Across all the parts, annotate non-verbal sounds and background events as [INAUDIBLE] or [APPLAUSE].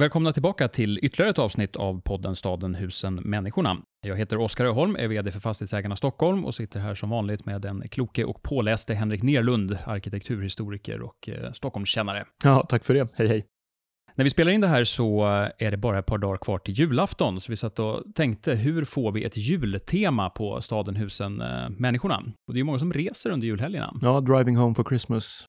Välkomna tillbaka till ytterligare ett avsnitt av podden Staden, husen, människorna. Jag heter Oskar Öholm, är VD för Fastighetsägarna Stockholm och sitter här som vanligt med den kloke och påläste Henrik Nerlund, arkitekturhistoriker och eh, Stockholmskännare. Ja, tack för det. Hej, hej. När vi spelar in det här så är det bara ett par dagar kvar till julafton, så vi satt och tänkte hur får vi ett jultema på staden, husen, eh, människorna? Och det är ju många som reser under julhelgerna. Ja, driving home for Christmas.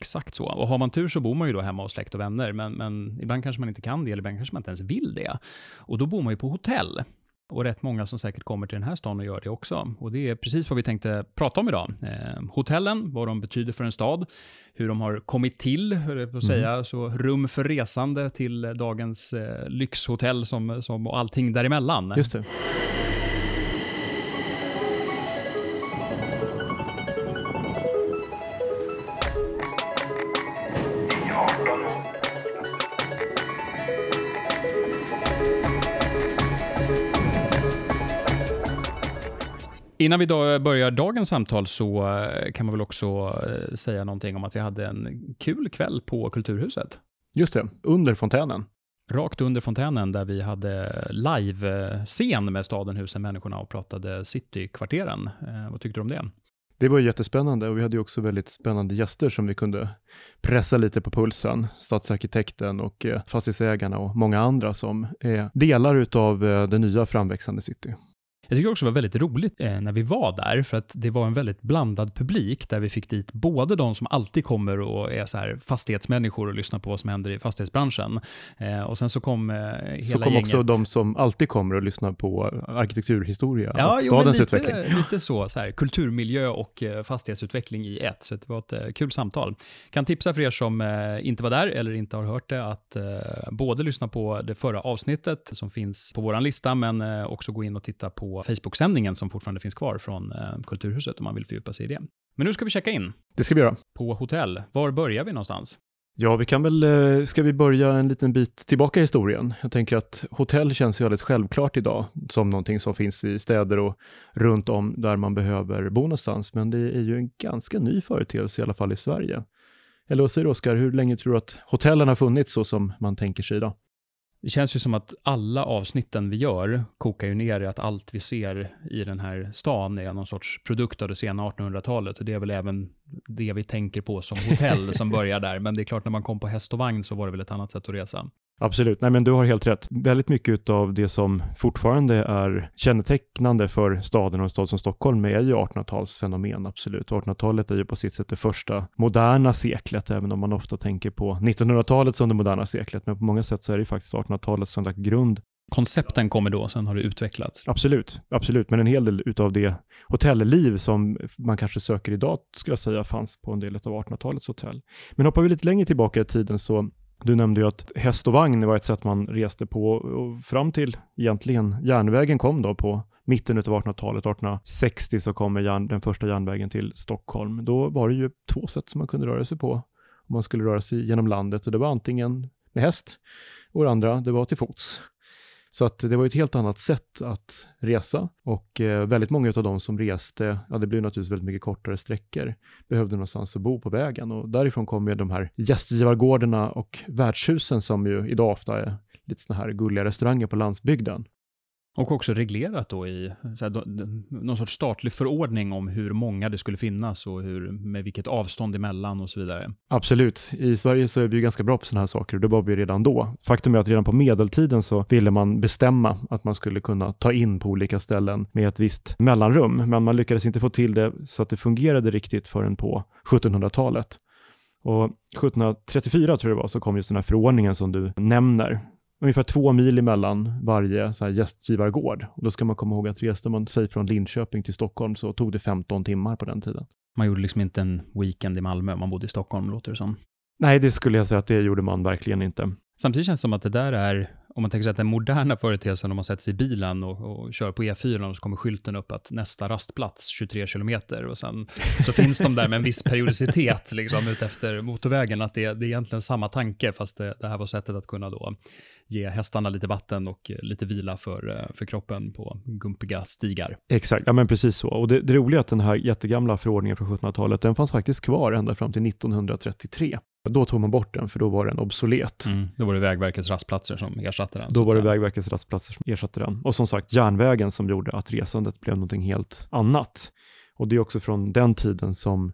Exakt så. Och har man tur så bor man ju då hemma hos släkt och vänner, men, men ibland kanske man inte kan det, eller ibland kanske man inte ens vill det. Och då bor man ju på hotell. Och rätt många som säkert kommer till den här stan och gör det också. Och det är precis vad vi tänkte prata om idag. Eh, hotellen, vad de betyder för en stad, hur de har kommit till, hur att säga, mm. så rum för resande till dagens eh, lyxhotell som, som, och allting däremellan. Just det. Innan vi börjar dagens samtal så eh, kan man väl också eh, säga någonting om att vi hade en kul kväll på Kulturhuset. Just det, under fontänen. Rakt under fontänen där vi hade live-scen med staden, husen, människorna och pratade citykvarteren. Eh, vad tyckte du om det? Det var jättespännande och vi hade också väldigt spännande gäster som vi kunde pressa lite på pulsen. Stadsarkitekten och fastighetsägarna och många andra som är delar utav det nya framväxande city. Jag tycker också det var väldigt roligt eh, när vi var där, för att det var en väldigt blandad publik där vi fick dit både de som alltid kommer och är så här fastighetsmänniskor och lyssnar på vad som händer i fastighetsbranschen. Eh, och sen så kom eh, hela Så kom gänget... också de som alltid kommer och lyssnar på arkitekturhistoria ja, och stadens lite, utveckling. lite så, så här, kulturmiljö och eh, fastighetsutveckling i ett. Så det var ett eh, kul samtal. Kan tipsa för er som eh, inte var där eller inte har hört det att både lyssna på det förra avsnittet som finns på vår lista, men också gå in och titta på Facebook-sändningen som fortfarande finns kvar från eh, Kulturhuset om man vill fördjupa sig i det. Men nu ska vi checka in. Det ska vi göra. På hotell. Var börjar vi någonstans? Ja, vi kan väl, eh, ska vi börja en liten bit tillbaka i historien? Jag tänker att hotell känns ju alldeles självklart idag som någonting som finns i städer och runt om där man behöver bo någonstans, men det är ju en ganska ny företeelse i alla fall i Sverige. Eller vad säger du Oskar, hur länge tror du att hotellen har funnits så som man tänker sig idag? Det känns ju som att alla avsnitten vi gör kokar ju ner i att allt vi ser i den här stan är någon sorts produkt av det sena 1800-talet. Och det är väl även det vi tänker på som hotell som börjar där. Men det är klart, när man kom på häst och vagn så var det väl ett annat sätt att resa. Absolut, nej men du har helt rätt. Väldigt mycket av det som fortfarande är kännetecknande för staden och en stad som Stockholm är ju 1800-talsfenomen, absolut. 1800-talet är ju på sitt sätt det första moderna seklet, även om man ofta tänker på 1900-talet som det moderna seklet, men på många sätt så är det faktiskt 1800-talet som lagt grund Koncepten kommer då, sen har det utvecklats. Absolut, absolut, men en hel del utav det hotellliv som man kanske söker idag, skulle jag säga, fanns på en del av 1800-talets hotell. Men hoppar vi lite längre tillbaka i tiden så du nämnde ju att häst och vagn var ett sätt man reste på och fram till egentligen järnvägen kom då på mitten av 1800-talet, 1860 så kommer järn, den första järnvägen till Stockholm. Då var det ju två sätt som man kunde röra sig på om man skulle röra sig genom landet och det var antingen med häst och det andra det var till fots. Så att det var ett helt annat sätt att resa och eh, väldigt många av de som reste, ja det blev naturligtvis väldigt mycket kortare sträckor, behövde någonstans att bo på vägen och därifrån kom ju de här gästgivargårdarna och värdshusen som ju idag ofta är lite sådana här gulliga restauranger på landsbygden. Och också reglerat då i här, någon sorts statlig förordning om hur många det skulle finnas och hur, med vilket avstånd emellan och så vidare. Absolut. I Sverige så är vi ju ganska bra på sådana här saker och det var vi redan då. Faktum är att redan på medeltiden så ville man bestämma att man skulle kunna ta in på olika ställen med ett visst mellanrum, men man lyckades inte få till det så att det fungerade riktigt förrän på 1700-talet. Och 1734 tror jag det var, så kom just den här förordningen som du nämner, ungefär två mil emellan varje så här gästgivargård. Och då ska man komma ihåg att reste man sig från Linköping till Stockholm så tog det 15 timmar på den tiden. Man gjorde liksom inte en weekend i Malmö, man bodde i Stockholm, låter det som. Nej, det skulle jag säga att det gjorde man verkligen inte. Samtidigt känns det som att det där är, om man tänker sig att den moderna företeelsen, om man sätter sig i bilen och, och kör på E4 och så kommer skylten upp att nästa rastplats 23 kilometer och sen så finns de där med en viss periodicitet liksom ut efter motorvägen, att det, det är egentligen samma tanke, fast det, det här var sättet att kunna då ge hästarna lite vatten och lite vila för, eh, för kroppen på gumpiga stigar. Exakt, ja men precis så. Och det, det roliga är att den här jättegamla förordningen från 1700-talet, den fanns faktiskt kvar ända fram till 1933. Då tog man bort den, för då var den obsolet. Mm. Då var det Vägverkets rastplatser som ersatte den. Då var det Vägverkets rastplatser som ersatte den. Och som sagt, järnvägen som gjorde att resandet blev någonting helt annat. Och det är också från den tiden som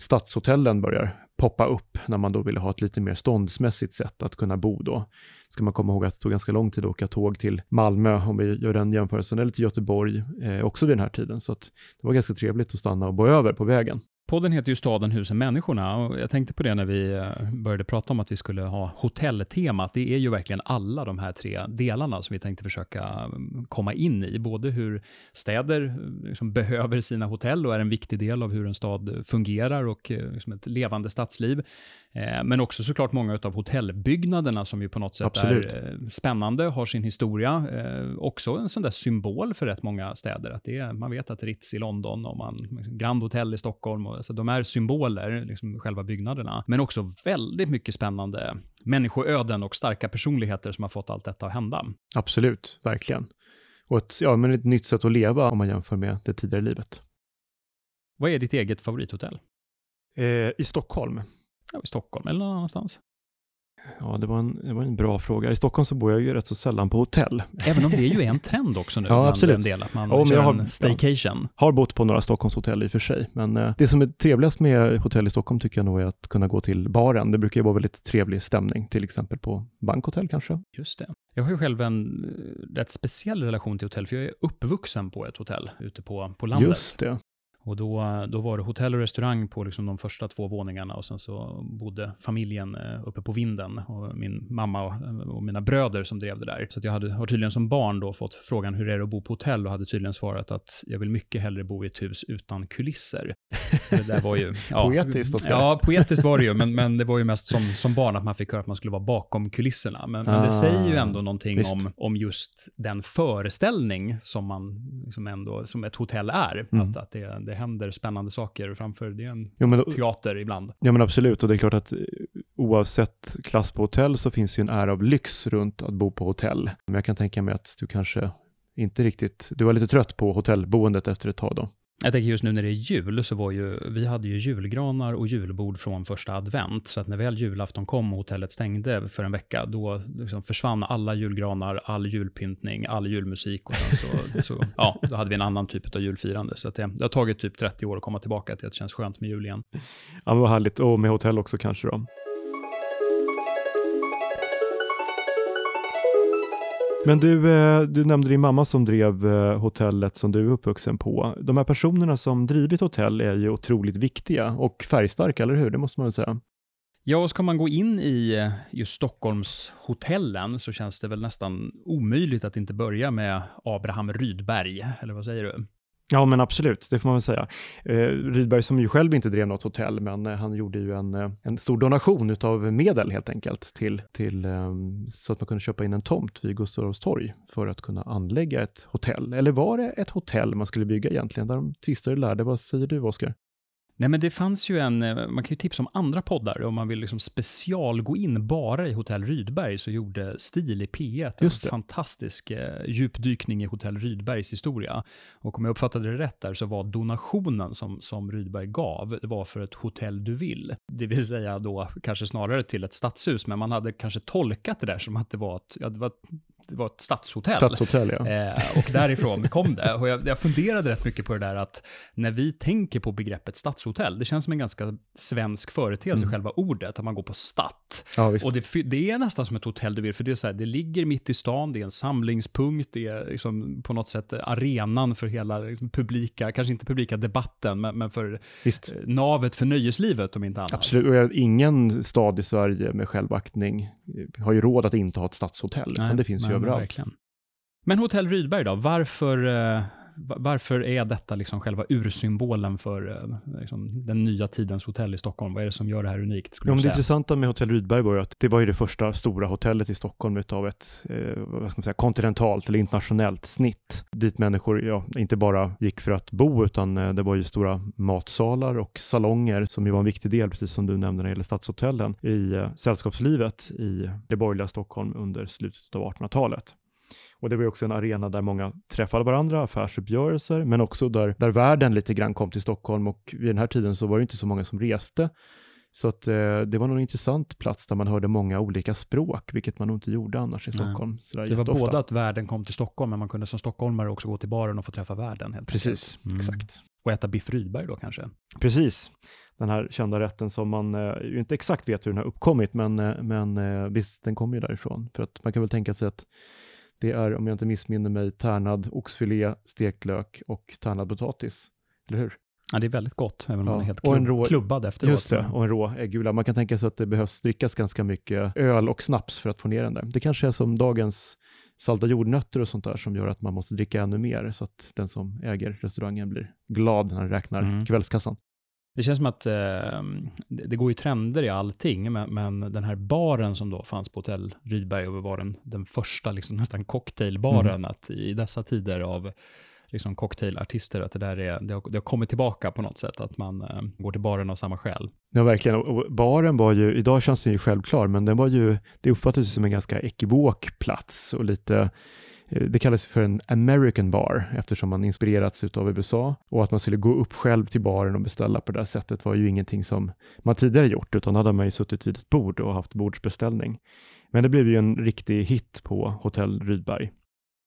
stadshotellen börjar poppa upp när man då ville ha ett lite mer ståndsmässigt sätt att kunna bo då. Ska man komma ihåg att det tog ganska lång tid att åka tåg till Malmö, om vi gör den jämförelsen, eller till Göteborg eh, också vid den här tiden. Så att det var ganska trevligt att stanna och bo över på vägen. Podden heter ju Staden, husen, människorna och jag tänkte på det när vi eh, började prata om att vi skulle ha hotelltemat. Det är ju verkligen alla de här tre delarna som vi tänkte försöka mm, komma in i. Både hur städer eh, liksom behöver sina hotell och är en viktig del av hur en stad fungerar och eh, liksom ett levande stadsliv. Men också såklart många av hotellbyggnaderna som ju på något sätt Absolut. är spännande, har sin historia. Också en sån där symbol för rätt många städer. Att det är, man vet att Ritz i London och man, liksom Grand Hotel i Stockholm så de är symboler, liksom själva byggnaderna, men också väldigt mycket spännande människoöden och starka personligheter som har fått allt detta att hända. Absolut, verkligen. Och ett, ja, men ett nytt sätt att leva om man jämför med det tidigare livet. Vad är ditt eget favorithotell? Eh, I Stockholm. Ja, I Stockholm eller någon annanstans? Ja, det var, en, det var en bra fråga. I Stockholm så bor jag ju rätt så sällan på hotell. Även om det är ju en [LAUGHS] trend också nu. ja, absolut. En del, att man ja, kör jag har, en staycation. Ja, har bott på några Stockholmshotell i och för sig, men eh, det som är trevligast med hotell i Stockholm tycker jag nog är att kunna gå till baren. Det brukar ju vara väldigt trevlig stämning, till exempel på bankhotell kanske. Just det. Jag har ju själv en eh, rätt speciell relation till hotell, för jag är uppvuxen på ett hotell ute på, på landet. Just det. Och då, då var det hotell och restaurang på liksom de första två våningarna och sen så bodde familjen eh, uppe på vinden och min mamma och, och mina bröder som drev det där. Så jag hade, har tydligen som barn då fått frågan hur är det att bo på hotell och hade tydligen svarat att jag vill mycket hellre bo i ett hus utan kulisser. Det där var ju... [LAUGHS] Ja, poetiskt, Oskar. Ja, poetiskt var det ju, men, men det var ju mest som, som barn att man fick höra att man skulle vara bakom kulisserna. Men, ah, men det säger ju ändå någonting om, om just den föreställning som man, som ändå, som ett hotell är. Mm. Att, att det, det händer spännande saker framför. Det är en jo, men, teater ibland. Ja, men absolut. Och det är klart att eh, oavsett klass på hotell så finns ju en ära av lyx runt att bo på hotell. Men jag kan tänka mig att du kanske inte riktigt, du var lite trött på hotellboendet efter ett tag då. Jag tänker just nu när det är jul så var ju, vi hade ju julgranar och julbord från första advent. Så att när väl julafton kom och hotellet stängde för en vecka, då liksom försvann alla julgranar, all julpyntning, all julmusik och sen så, så [LAUGHS] ja, då hade vi en annan typ av julfirande. Så att det, det har tagit typ 30 år att komma tillbaka till att det känns skönt med jul igen. Ja, vad härligt. Och med hotell också kanske då. Men du, eh, du nämnde din mamma som drev eh, hotellet som du är uppvuxen på. De här personerna som drivit hotell är ju otroligt viktiga och färgstarka, eller hur? Det måste man väl säga. Ja, och ska man gå in i eh, just Stockholmshotellen så känns det väl nästan omöjligt att inte börja med Abraham Rydberg, eller vad säger du? Ja, men absolut, det får man väl säga. Eh, Rydberg som ju själv inte drev något hotell, men eh, han gjorde ju en, eh, en stor donation av medel helt enkelt till, till eh, så att man kunde köpa in en tomt vid Gustav Adolfs torg för att kunna anlägga ett hotell. Eller var det ett hotell man skulle bygga egentligen? Där de tvistade lärde. Vad säger du, Oskar? Nej, men det fanns ju en, eh, man kan ju tipsa om andra poddar, om man vill liksom special gå in bara i Hotell Rydberg, så gjorde Stil i P1 en fantastisk eh, djupdykning i Hotell Rydbergs historia. Och om jag uppfattade det rätt där, så var donationen som, som Rydberg gav, det var för ett hotell du vill. Det vill säga då kanske snarare till ett stadshus, men man hade kanske tolkat det där som att det var ett, ja, det var det var ett stadshotell. Stadshotell, ja. Eh, och därifrån kom det. Och jag, jag funderade rätt mycket på det där att när vi tänker på begreppet stadshotell, det känns som en ganska svensk företeelse, mm. själva ordet, att man går på stadt. Ja, och det, det, är nästan som ett hotell du vill, för det är så här, det ligger mitt i stan, det är en samlingspunkt, det är liksom på något sätt arenan för hela liksom, publika, kanske inte publika debatten, men, men för Visst. navet för nöjeslivet om inte annat. Absolut, och ingen stad i Sverige med självaktning har ju råd att inte ha ett stadshotell, Nej, utan det finns ju överallt. Verkligen. Men Hotell Rydberg då, varför, eh, varför är detta liksom själva ursymbolen för eh, liksom, den nya tidens hotell i Stockholm? Vad är det som gör det här unikt? Ja, det intressanta med Hotell Rydberg var ju att det var ju det första stora hotellet i Stockholm utav ett eh, vad ska man säga, kontinentalt eller internationellt snitt dit människor ja, inte bara gick för att bo utan eh, det var ju stora matsalar och salonger som ju var en viktig del, precis som du nämnde när det gäller stadshotellen, i eh, sällskapslivet i det borgerliga Stockholm under slutet av 1800-talet. Och det var också en arena där många träffade varandra, affärsuppgörelser, men också där, där världen lite grann kom till Stockholm och vid den här tiden så var det inte så många som reste. Så att, eh, det var nog en intressant plats där man hörde många olika språk, vilket man nog inte gjorde annars i. Stockholm. Det var både att världen kom till Stockholm, men man kunde som stockholmare också gå till baren och få träffa världen. Helt Precis, Mm. exakt. Och äta biff Rydberg då kanske. Precis. Den här kända rätten som man eh, inte exakt vet hur den har uppkommit, men, eh, men eh, visst, den kommer ju därifrån. För att man kan väl tänka sig att det är, om jag inte missminner mig, tärnad oxfilé, stekt lök och tärnad potatis. Eller hur? Ja, det är väldigt gott, även om Ja, man är helt klubb, rå- klubbad efteråt. Just det, och en rå äggula. Man kan tänka sig att det behövs drickas ganska mycket öl och snaps för att få ner den där. Det kanske är som dagens salta jordnötter och sånt där som gör att man måste dricka ännu mer så att den som äger restaurangen blir glad när han räknar Mm. kvällskassan. Det känns som att eh, det går ju trender i allting, men, men den här baren som då fanns på Hotell Rydberg och var den, den första liksom, nästan cocktailbaren, Mm. att i dessa tider av liksom cocktailartister, att det där är, det har, det har kommit tillbaka på något sätt, att man eh, går till baren av samma skäl. Ja, verkligen. Och baren var ju, idag känns den ju självklar, men den var ju, det uppfattades som en ganska ekivok plats och lite, Eh, det kallas för en American bar eftersom man inspirerats av USA och att man skulle gå upp själv till baren och beställa på det där sättet var ju ingenting som man tidigare gjort, utan då hade man ju suttit vid ett bord och haft bordsbeställning. Men det blev ju en riktig hit på Hotell Rydberg.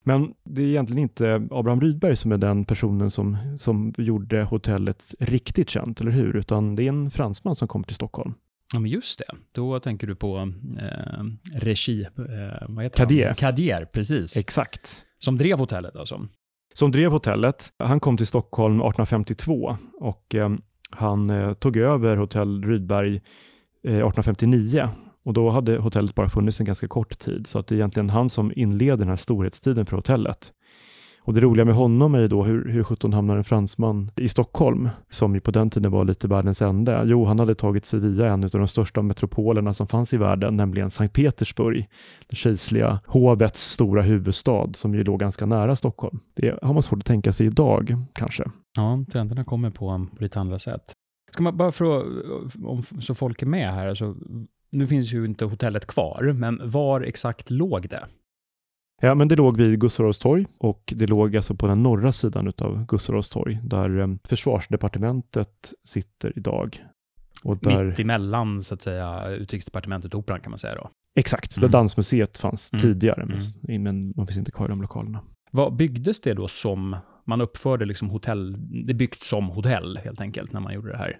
Men det är egentligen inte Abraham Rydberg som är den personen som, som gjorde hotellet riktigt känt, eller hur? Utan det är en fransman som kom till Stockholm. Ja, men just det. Då tänker du på eh, regi, eh, vad heter Cadier. han? Cadier, precis. Exakt. Som drev hotellet alltså. Som drev hotellet. Han kom till Stockholm 1852 och eh, han eh, tog över hotell Rydberg eh, 1859 och då hade hotellet bara funnits en ganska kort tid, så att det är egentligen han som inleder den här storhetstiden för hotellet. Och det roliga med honom är ju då hur, hur sjutton hamnar en fransman i Stockholm, som ju på den tiden var lite världens ände. Jo, han hade tagit sig via en av de största metropolerna som fanns i världen, nämligen Sankt Petersburg, det kejserliga hovets stora huvudstad, som ju låg ganska nära Stockholm. Det har man svårt att tänka sig idag, kanske. Ja, trenderna kommer på, på lite andra sätt. Ska man bara för att, om, så folk är med här, alltså, nu finns ju inte hotellet kvar, men var exakt låg det? Ja, men det låg vid Gustav Adolfs torg och det låg alltså på den norra sidan av Gustav Adolfs torg, där eh, försvarsdepartementet sitter idag. Och där, Mitt emellan, så att säga, utrikesdepartementet och operan kan man säga då. Exakt, Mm. där dansmuseet fanns Mm. tidigare, men, men man finns inte kvar i de lokalerna. Vad byggdes det då som, man uppförde liksom hotell, det byggt som hotell helt enkelt när man gjorde det här?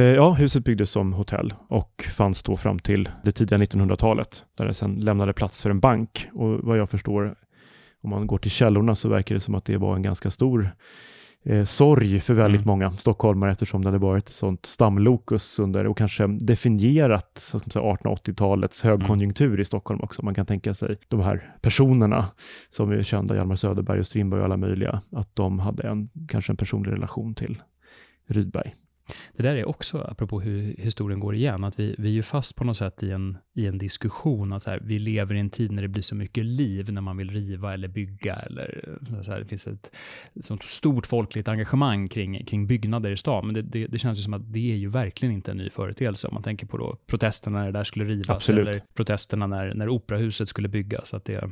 Eh, Ja, huset byggdes som hotell och fanns då fram till det tidiga 1900-talet, där det sedan lämnade plats för en bank. Och vad jag förstår, om man går till källorna så verkar det som att det var en ganska stor eh, sorg för väldigt Mm. många stockholmare eftersom det hade varit ett sånt stamlokus under och kanske definierat så ska man säga, 1880-talets högkonjunktur i Stockholm också. Man kan tänka sig de här personerna som är kända, Hjalmar Söderberg och Strindberg och alla möjliga, att de hade en, kanske en personlig relation till Rydberg. Det där är också, apropå hur historien går igen, att vi, vi är ju fast på något sätt i en, i en diskussion att så här, vi lever i en tid när det blir så mycket liv när man vill riva eller bygga eller så här, det finns ett sånt stort folkligt engagemang kring, kring byggnader i stan. Men det, det, det känns ju som att det är ju verkligen inte en ny företeelse om man tänker på då protesterna när det där skulle rivas Absolut. eller protesterna när, när operahuset skulle byggas. Att det,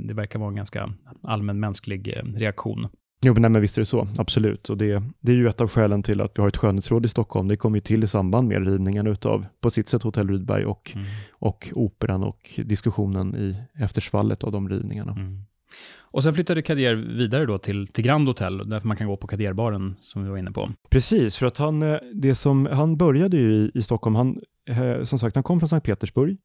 det verkar vara en ganska allmän mänsklig eh, reaktion. Jo, men, nej, men visst är det så, absolut. Och det, det är ju ett av skälen till att vi har ett skönhetsråd i Stockholm. Det kom ju till i samband med rivningen utav, på sitt sätt, Hotell Rydberg och, och Operan och diskussionen i eftersvallet av de rivningarna. Mm. Och sen flyttade Kadir vidare då till, till Grand Hotel, därför man kan gå på Kadierbaren som vi var inne på. Precis, för att han, eh, det som, han började ju i, i Stockholm, han, eh, som sagt, han kom från Sankt Petersburg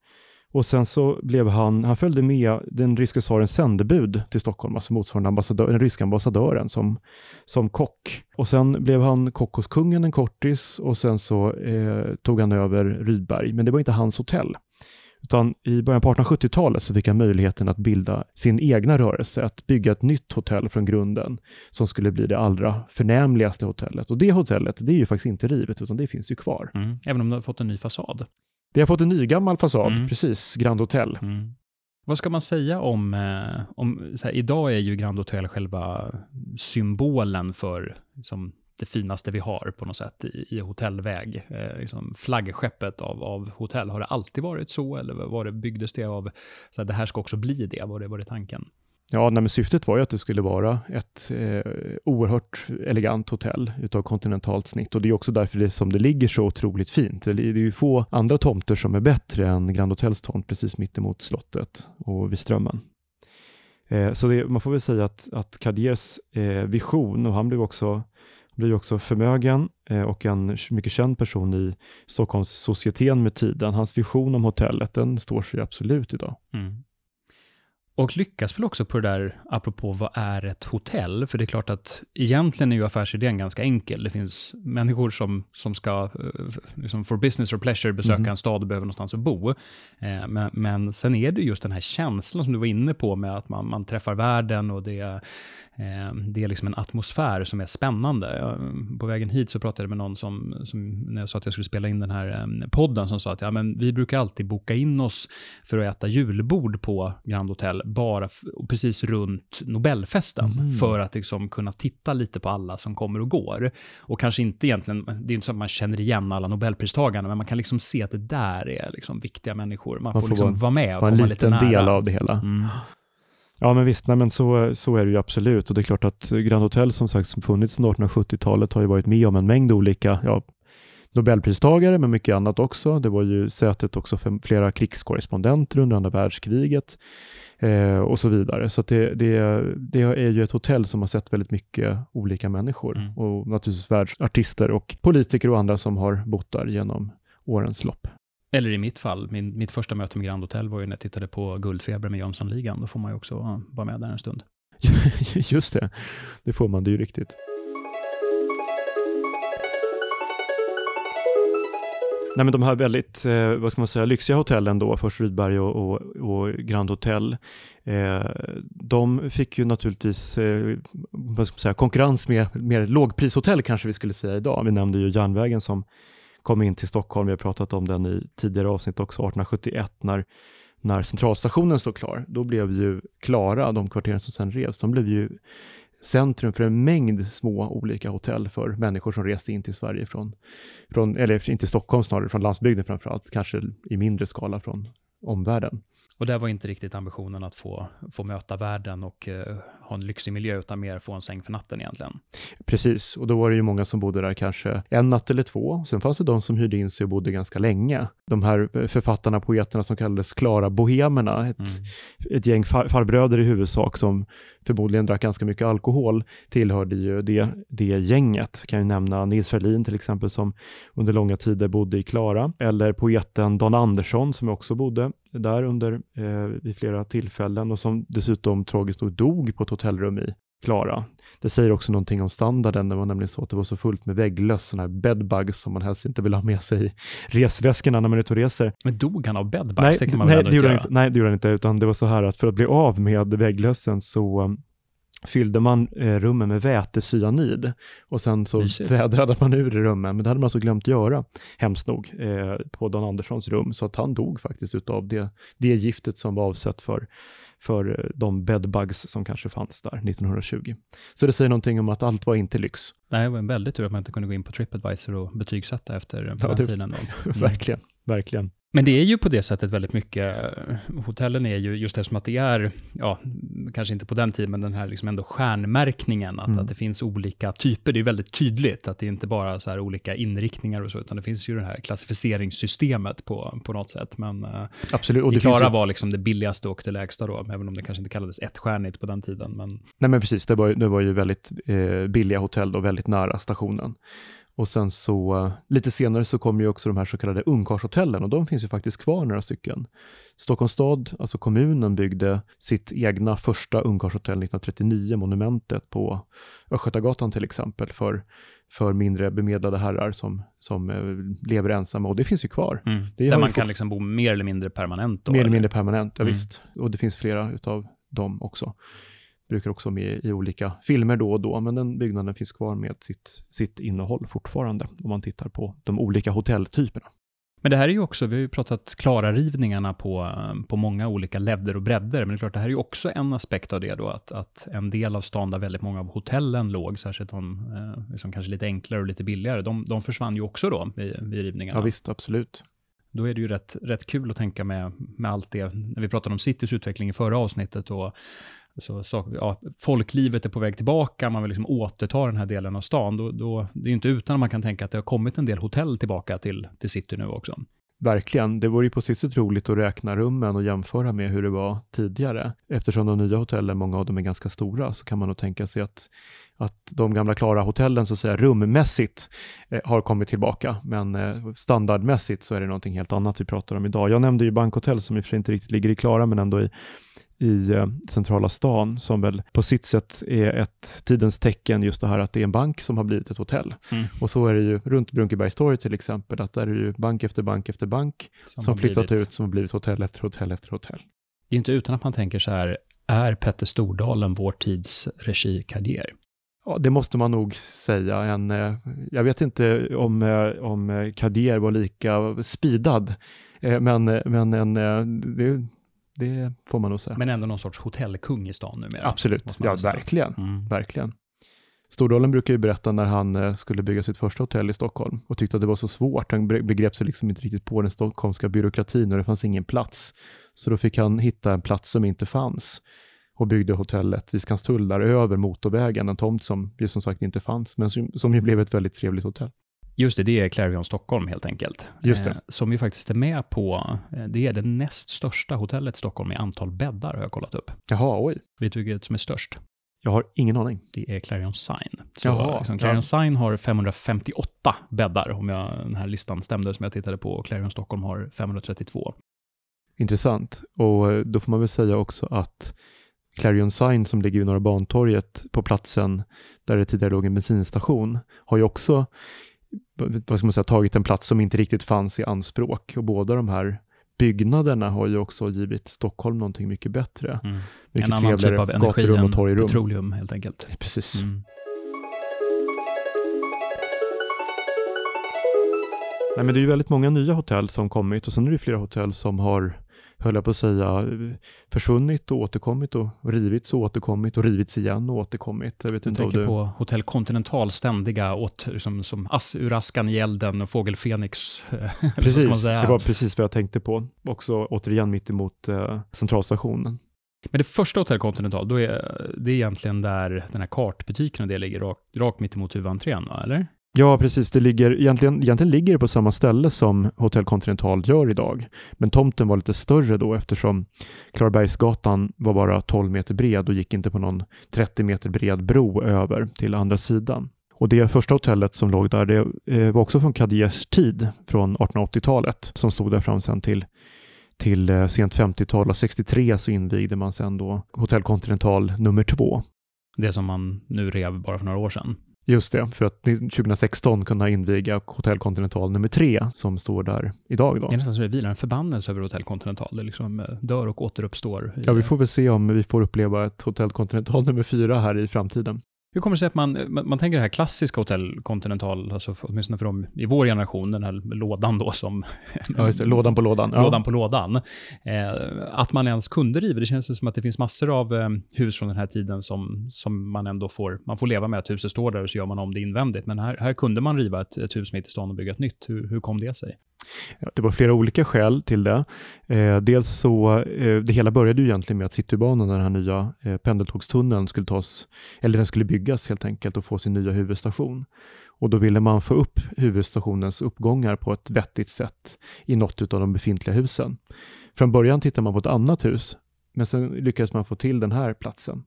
och sen så blev han, han följde med den ryske tsarens sändebud till Stockholm, alltså motsvarande ambassadör, den ryska ambassadören som, som kock. Och sen blev han kock hos kungen en kortis och sen så eh, tog han över Rydberg, men det var inte hans hotell. Utan i början på 1870-talet så fick han möjligheten att bilda sin egna rörelse, att bygga ett nytt hotell från grunden som skulle bli det allra förnämligaste hotellet. Och det hotellet, det är ju faktiskt inte rivet, utan det finns ju kvar. Mm. Även om det har fått en ny fasad. Det har fått en ny gammal fasad, Mm. precis, Grand Hotel. Vad ska man säga om, eh, om här, idag är ju Grand Hotel själva symbolen för liksom, det finaste vi har på något sätt i, i hotellväg. Eh, liksom flaggskeppet av, av hotell. Har det alltid varit så eller var det, byggdes det av, så här, det här ska också bli det? Var det, var det tanken? Ja, nej, men syftet var ju att det skulle vara ett eh, oerhört elegant hotell utav kontinentalt snitt och det är också därför det som det ligger så otroligt fint. Det är ju få andra tomter som är bättre än Grand Hotels tomt precis mittemot slottet och vid Strömmen. Eh, så det, man får väl säga att, att Cardiers eh, vision, och han blev också, blev också förmögen eh, och en mycket känd person i Stockholms societeten med tiden. Hans vision om hotellet, den står sig absolut idag. Mm. Och lyckas väl också på det där, apropå vad är ett hotell? För det är klart att egentligen är ju affärsidén ganska enkel. Det finns människor som, som ska, eh, liksom for business or pleasure, besöka mm. en stad och behöver någonstans att bo. Eh, men, men sen är det just den här känslan som du var inne på med att man, man träffar världen och det Eh, det är liksom en atmosfär som är spännande. på vägen hit så pratade jag med någon som, som, när jag sa att jag skulle spela in den här eh, podden, som sa att ja, men vi brukar alltid boka in oss för att äta julbord på Grand Hotel, bara precis runt Nobelfesten, mm. för att liksom kunna titta lite på alla som kommer och går. Och kanske inte egentligen, det är inte så att man känner igen alla Nobelpristagarna, men man kan liksom se att det där är liksom viktiga människor. Man, man får, liksom vara med och komma lite nära. en liten del av det hela. Mm. Ja, men visst, nej, men så, så är det ju absolut. Och det är klart att Grand Hotel som sagt som funnits sedan 1870-talet har ju varit med om en mängd olika ja, Nobelpristagare, men mycket annat också. Det var ju sätet också för flera krigskorrespondenter under andra världskriget eh, och så vidare. Så det, det, det, är ju ett hotell som har sett väldigt mycket olika människor mm. och naturligtvis världsartister och politiker och andra som har bott där genom årens lopp. Eller i mitt fall, min, mitt första möte med Grand Hotel var ju när jag tittade på Guldfeber med Jönssonligan. Då får man ju också vara med där en stund. [LAUGHS] Just det, det får man, det är ju riktigt. Nej, men de här väldigt, eh, vad ska man säga, lyxiga hotellen då, först Rydberg och, och, och Grand Hotel, eh, de fick ju naturligtvis eh, vad ska man säga, konkurrens med mer lågprishotell kanske vi skulle säga idag. Vi nämnde ju järnvägen som kom in till Stockholm. Vi har pratat om den i tidigare avsnitt också, 1871 när, när centralstationen stod klar. Då blev ju Klara, de kvarteren som sen revs, de blev ju centrum för en mängd små olika hotell för människor som reste in till Sverige från, från eller inte Stockholm snarare, från landsbygden framför allt, kanske i mindre skala från omvärlden. Och där var inte riktigt ambitionen att få, få möta världen och uh, ha en lyxig miljö, utan mer få en säng för natten egentligen. Precis, och då var det ju många som bodde där kanske en natt eller två. Sen fanns det de som hyrde in sig och bodde ganska länge. De här eh, författarna, poeterna som kallades Klara Bohemerna, ett, mm. ett gäng far, farbröder i huvudsak som förmodligen drack ganska mycket alkohol, tillhörde ju det, det gänget. Kan ju nämna Nils Ferlin till exempel som under långa tider bodde i Klara, eller poeten Don Andersson som också bodde där under eh, vid flera tillfällen och som dessutom tragiskt nog dog på ett hotellrum i Klara. Det säger också någonting om standarden. Det var nämligen så att det var så fullt med vägglöss, sådana här bedbugs som man helst inte vill ha med sig i resväskorna när man är ute och reser. Men dog han av bedbugs? Nej, det, nej, det gjorde inte, nej, det gjorde han inte, utan det var så här att för att bli av med vägglössen så fyllde man eh, rummen med vätecyanid och sen så Mysigt. vädrade man ur rummen, men det hade man så glömt göra, hemskt nog, eh, på Don Anderssons rum, så att han dog faktiskt utav det, det giftet som var avsett för för eh, de bedbugs som kanske fanns där 1920. Så det säger någonting om att allt var inte lyx. Nej, det var en väldigt tur att man inte kunde gå in på Tripadvisor och betygsätta efter ja, den tiden. Då. Mm. verkligen, verkligen. Men det är ju på det sättet väldigt mycket, hotellen är ju just eftersom att det är, ja, kanske inte på den tiden, men den här liksom ändå stjärnmärkningen, att, mm. att det finns olika typer, det är väldigt tydligt att det inte bara är så här olika inriktningar och så, utan det finns ju det här klassificeringssystemet på, på något sätt. Men eh, Absolut. Och det Klara ju... var liksom det billigaste och det lägsta då, även om det kanske inte kallades ettstjärnigt på den tiden. Men... Nej men precis, det var, det var ju väldigt eh, billiga hotell då, väldigt nära stationen. Och sen så lite senare så kom ju också de här så kallade ungkarlshotellen och de finns ju faktiskt kvar några stycken. Stockholms stad, alltså kommunen, byggde sitt egna första ungkarlshotell 1939, Monumentet på Östgötagatan till exempel, för, för mindre bemedlade herrar som, som eh, lever ensamma och det finns ju kvar. Mm. Där man kan liksom bo mer eller mindre permanent? Då, mer eller mindre permanent, ja, mm. visst. Och det finns flera utav dem också brukar också med i olika filmer då och då, men den byggnaden finns kvar med sitt, sitt innehåll fortfarande, om man tittar på de olika hotelltyperna. Men det här är ju också, vi har ju pratat klara-rivningarna på, på många olika ledder och bredder, men det är klart, det här är ju också en aspekt av det då, att, att en del av stan där väldigt många av hotellen låg, särskilt de eh, liksom kanske lite enklare och lite billigare, de, de försvann ju också då vid, vid rivningarna. Ja visst, absolut. Då är det ju rätt, rätt kul att tänka med, med allt det, när vi pratade om Citys utveckling i förra avsnittet och så, så, ja, folklivet är på väg tillbaka, man vill liksom återta den här delen av stan, då, då, det är inte utan att man kan tänka att det har kommit en del hotell tillbaka till, till city nu också. Verkligen. Det vore ju på sitt sätt roligt att räkna rummen och jämföra med hur det var tidigare. Eftersom de nya hotellen, många av dem är ganska stora, så kan man nog tänka sig att, att de gamla Klara-hotellen, så att säga, rummässigt eh, har kommit tillbaka. Men eh, standardmässigt så är det någonting helt annat vi pratar om idag. Jag nämnde ju bankhotell som i och för sig inte riktigt ligger i Klara, men ändå i, i eh, centrala stan som väl på sitt sätt är ett tidens tecken just det här att det är en bank som har blivit ett hotell. Mm. Och så är det ju runt Brunkebergstorg till exempel, att där är det ju bank efter bank efter bank som, har flyttat blivit- ut, som har blivit hotell efter hotell efter hotell. Det är inte utan att man tänker så här, är Petter Stordalen vår tids regikarriär? Ja, det måste man nog säga. En, eh, jag vet inte om, eh, om Kadir var lika speedad, men, men en, det, det får man nog säga. Men ändå någon sorts hotellkung i stan numera. Absolut, ja verkligen. Mm. Verkligen. Stordalen brukar ju berätta när han eh, skulle bygga sitt första hotell i Stockholm och tyckte att det var så svårt. Han begrep sig liksom inte riktigt på den stockholmska byråkratin och det fanns ingen plats. Så då fick han hitta en plats som inte fanns och byggde hotellet vid Skanstull där över motorvägen, en tomt som ju som sagt inte fanns, men som, som ju blev ett väldigt trevligt hotell. Just det, det är Clarion Stockholm helt enkelt. Just det. Eh, som ju faktiskt är med på, eh, det är det näst största hotellet i Stockholm i antal bäddar har jag kollat upp. Jaha, oj. Vet du vilket som är störst? Jag har ingen aning. Det är Clarion Sign. Så Jaha, liksom, ja. Clarion Sign har 558 bäddar, om jag, den här listan stämde som jag tittade på. och Clarion Stockholm har 532. Intressant. Och eh, då får man väl säga också att Clarion Sign som ligger vid Norra Bantorget på platsen där det tidigare låg en bensinstation har ju också vad ska man säga, tagit en plats som inte riktigt fanns i anspråk. Och båda de här byggnaderna har ju också givit Stockholm någonting mycket bättre. Mm. Mycket En annan typ av energi än petroleum helt enkelt. Precis. Mm. Nej, men det är ju väldigt många nya hotell som kommit och sen är det flera hotell som har, höll jag på att säga, försvunnit och återkommit och rivits och återkommit och rivits igen och återkommit. Jag vet Du inte tänker du... på Hotell Continental ständiga åt, liksom, som ass ur askan i elden och fågel Fenix. [LAUGHS] Precis, det var precis vad jag tänkte på. Också återigen mitt emot eh, centralstationen. Men det första Hotell Continental, då är, det är egentligen där den här kartbutiken och det ligger rakt, rakt mitt emot huvudentrén, eller? Ja, precis. Det ligger, egentligen, egentligen ligger det på samma ställe som Hotell Continental gör idag. Men tomten var lite större då eftersom Klarabergsgatan var bara 12 meter bred och gick inte på någon 30 meter bred bro över till andra sidan. Och det första hotellet som låg där, det eh, var också från Cadiers tid, från 1880-talet, som stod där fram sen till till eh, sent 50-tal och 63 så invigde man sen då Hotell Continental nummer två. Det som man nu rev bara för några år sedan. Just det, för att 2016 kunna inviga Hotell Continental nummer tre som står där idag då. Det är nästan så det vilar en förbannelse över Hotell Continental. Det liksom eh, dör och återuppstår. Ja, vi får väl se om vi får uppleva ett Hotell Continental [LAUGHS] nummer fyra här i framtiden. Hur kommer det sig att man, man, man tänker det här klassiska Hotell Continental, alltså för- åtminstone för dem i vår generation, den här lådan då som... Ja, just det, lådan på lådan. Ja. lådan på lådan. Eh, att man ens kunde riva, det känns som att det finns massor av eh, hus från den här tiden som, som man ändå får, man får leva med att huset står där och så gör man om det invändigt. Men här, här kunde man riva ett, ett hus mitt i stan och bygga ett nytt. Hur, hur kom det sig? Ja, det var flera olika skäl till det. Eh, dels så, eh, det hela började ju egentligen med att Citybanan, den här nya eh, pendeltågstunneln, skulle tas, eller den skulle byggas helt enkelt och få sin nya huvudstation. Och då ville man få upp huvudstationens uppgångar på ett vettigt sätt i något av de befintliga husen. Från början tittade man på ett annat hus, men sen lyckades man få till den här platsen.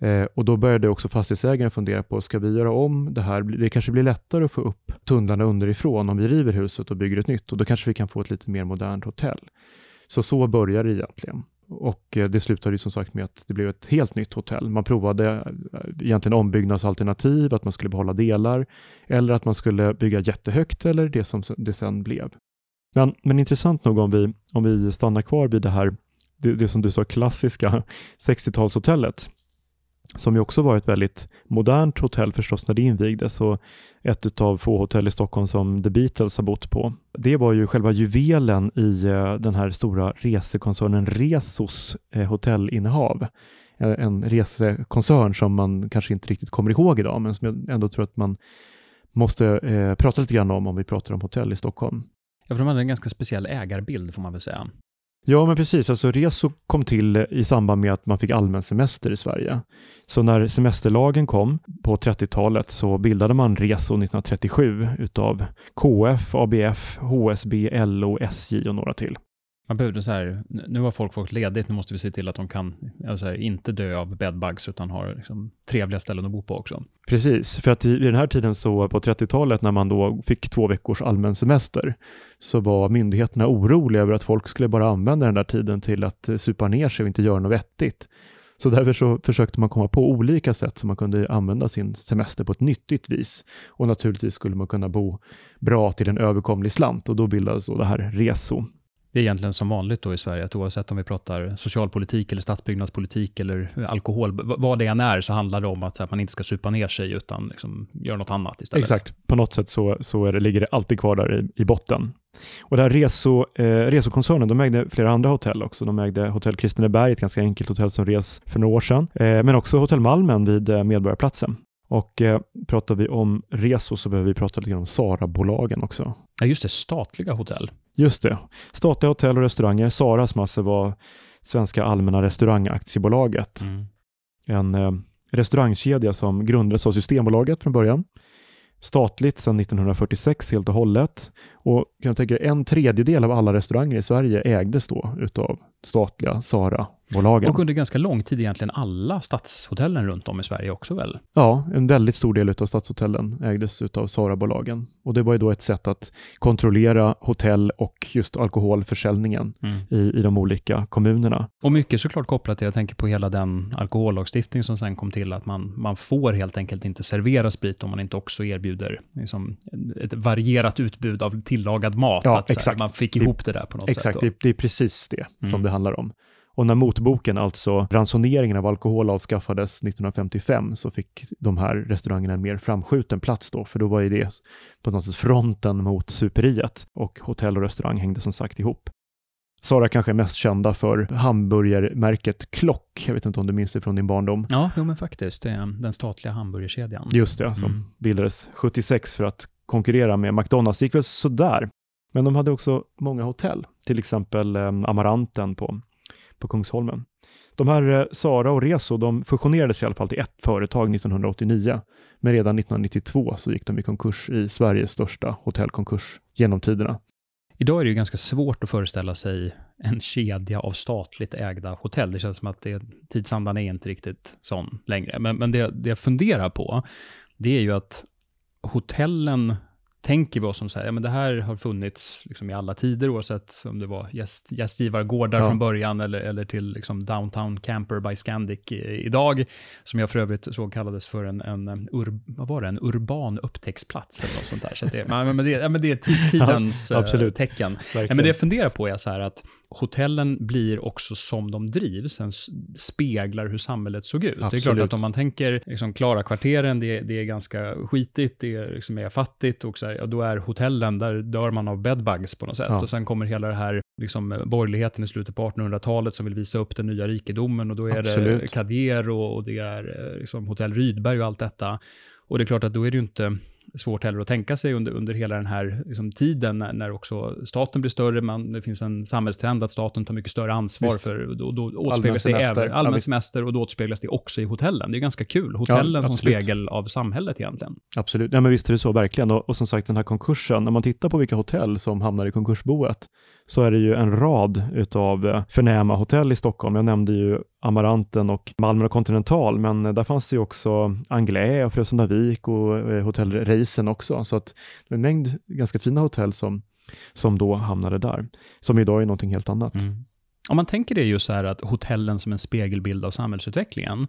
Eh, och då började också fastighetsägaren fundera på, ska vi göra om det här? Det kanske blir lättare att få upp tunnlarna underifrån om vi river huset och bygger ett nytt och då kanske vi kan få ett lite mer modernt hotell. Så så började det egentligen. Och eh, det slutade ju som sagt med att det blev ett helt nytt hotell. Man provade eh, egentligen ombyggnadsalternativ, att man skulle behålla delar, eller att man skulle bygga jättehögt, eller det som det sen blev. Men, men intressant nog om vi, om vi stannar kvar vid det här, det, det som du sa, klassiska [LAUGHS] 60-talshotellet, som ju också var ett väldigt modernt hotell förstås när det invigdes och ett av få hotell i Stockholm som The Beatles har bott på. Det var ju själva juvelen i eh, den här stora resekoncernen Resos eh, hotellinnehav. Eh, en resekoncern som man kanske inte riktigt kommer ihåg idag, men som jag ändå tror att man måste prata lite grann om om vi pratar om hotell i Stockholm. Ja, för de hade en ganska speciell ägarbild får man väl säga. Ja, men precis. Alltså Reso kom till i samband med att man fick allmän semester i Sverige. Så när semesterlagen kom på 30-talet så bildade man Reso 1937 utav KF, ABF, HSB, LO, SJ och några till. Man behövde så här, nu har folk fått ledigt, nu måste vi se till att de kan alltså här, inte dö av bedbugs utan har liksom, trevliga ställen att bo på också. Precis, för att i, i den här tiden så på 30-talet när man då fick två veckors allmän semester så var myndigheterna oroliga över att folk skulle bara använda den där tiden till att eh, supa ner sig och inte göra något vettigt. Så därför så försökte man komma på olika sätt som man kunde använda sin semester på ett nyttigt vis. Och naturligtvis skulle man kunna bo bra till en överkomlig slant och då bildades då det här RESO det är egentligen som vanligt då i Sverige, att oavsett om vi pratar socialpolitik eller stadsbyggnadspolitik eller alkohol, vad det än är, så handlar det om att, att man inte ska supa ner sig, utan liksom göra något annat istället. Exakt, på något sätt så, så är det, ligger det alltid kvar där i, i botten. Och det här Reso, eh, Resokoncernen, de ägde flera andra hotell också. De ägde Hotell Kristineberg, ett ganska enkelt hotell som res för några år sedan, eh, men också Hotell Malmen vid eh, Medborgarplatsen. Och eh, pratar vi om Reso så behöver vi prata lite om Sara-bolagen också. Ja, just det, statliga hotell. Just det. Statliga hotell och restauranger. Saras massa var Svenska Allmänna Restaurangaktiebolaget. Mm. En eh, restaurangkedja som grundades av Systembolaget från början. Statligt sedan 1946 helt och hållet. Och kan tänka en tredjedel av alla restauranger i Sverige ägdes då utav statliga Sara-bolagen. Och under ganska lång tid egentligen alla stadshotellen runt om i Sverige också väl? Ja, en väldigt stor del av stadshotellen ägdes utav Sara-bolagen. Och det var ju då ett sätt att kontrollera hotell och just alkoholförsäljningen mm. i, i de olika kommunerna. Och mycket såklart kopplat till, jag tänker på hela den alkohollagstiftning som sen kom till, att man, man får helt enkelt inte servera sprit om man inte också erbjuder liksom, ett varierat utbud av tillagad mat. Ja, att, exakt. Här, man fick ihop det, det där på något exakt, sätt. Exakt, det, det, är precis det mm. som det handlar om. Och när motboken, alltså ransoneringen av alkohol avskaffades 1955, så fick de här restaurangerna en mer framskjuten plats då, för då var ju det på något sätt fronten mot superiet och hotell och restaurang hängde som sagt ihop. Sara kanske är mest kända för hamburgermärket Klock. Jag vet inte om du minns det från din barndom? Ja, jo men faktiskt. Är den statliga hamburgerkedjan. Just det, som mm. bildades 76 för att konkurrera med McDonalds. Det gick väl sådär. Men de hade också många hotell, till exempel eh, Amaranten på, på Kungsholmen. De här eh, Sara och Reso, de fusionerades i alla fall till ett företag 1989. Men redan 1992 så gick de i konkurs i Sveriges största hotellkonkurs genom tiderna. Idag är det ju ganska svårt att föreställa sig en kedja av statligt ägda hotell. Det känns som att det, tidsandan är inte riktigt sån längre. Men, men det, det jag funderar på, det är ju att hotellen tänker vi oss som så här, ja men det här har funnits liksom i alla tider, oavsett om det var gäst, gästgivargårdar ja. från början eller, eller till liksom downtown camper by Scandic idag, som jag för övrigt såg kallades för en, en, ur, vad var det, en urban upptäcktsplats eller något sånt där. Så det, [LAUGHS] men, men, det, ja, men det är tidens ja, eh, tecken. Ja, men det jag funderar på är så här att hotellen blir också som de drivs, en speglar hur samhället såg ut. Absolut. Det är klart att om man tänker liksom, Klara-kvarteren, det, det, är ganska skitigt, det är, liksom, är fattigt och så här, ja, då är hotellen, där dör man av bedbugs på något sätt. Ja. Och sen kommer hela det här liksom, borgerligheten i slutet på 1800-talet som vill visa upp den nya rikedomen och då är Absolut. det Cadier och, och det är eh, liksom, hotell Rydberg och allt detta. Och det är klart att då är det ju inte svårt heller att tänka sig under, under hela den här liksom, tiden när, när också staten blir större, man, det finns en samhällstrend att staten tar mycket större ansvar Visst. för, då, då återspeglas allmän det även, allmän semester och då återspeglas det också i hotellen. Det är ganska kul. Hotellen ja, som spegel av samhället egentligen. Absolut, ja men visst är det så, verkligen. Och, och som sagt den här konkursen, när man tittar på vilka hotell som hamnar i konkursboet, så är det ju en rad utav eh, förnäma hotell i Stockholm. Jag nämnde ju Amaranten och Malmö och Continental, men eh, där fanns det ju också Anglais och Frösundavik och eh, Hotell Reisen också, så att det var en mängd ganska fina hotell som, som då hamnade där, som idag är någonting helt annat. Mm. Om man tänker det just så här att hotellen som en spegelbild av samhällsutvecklingen,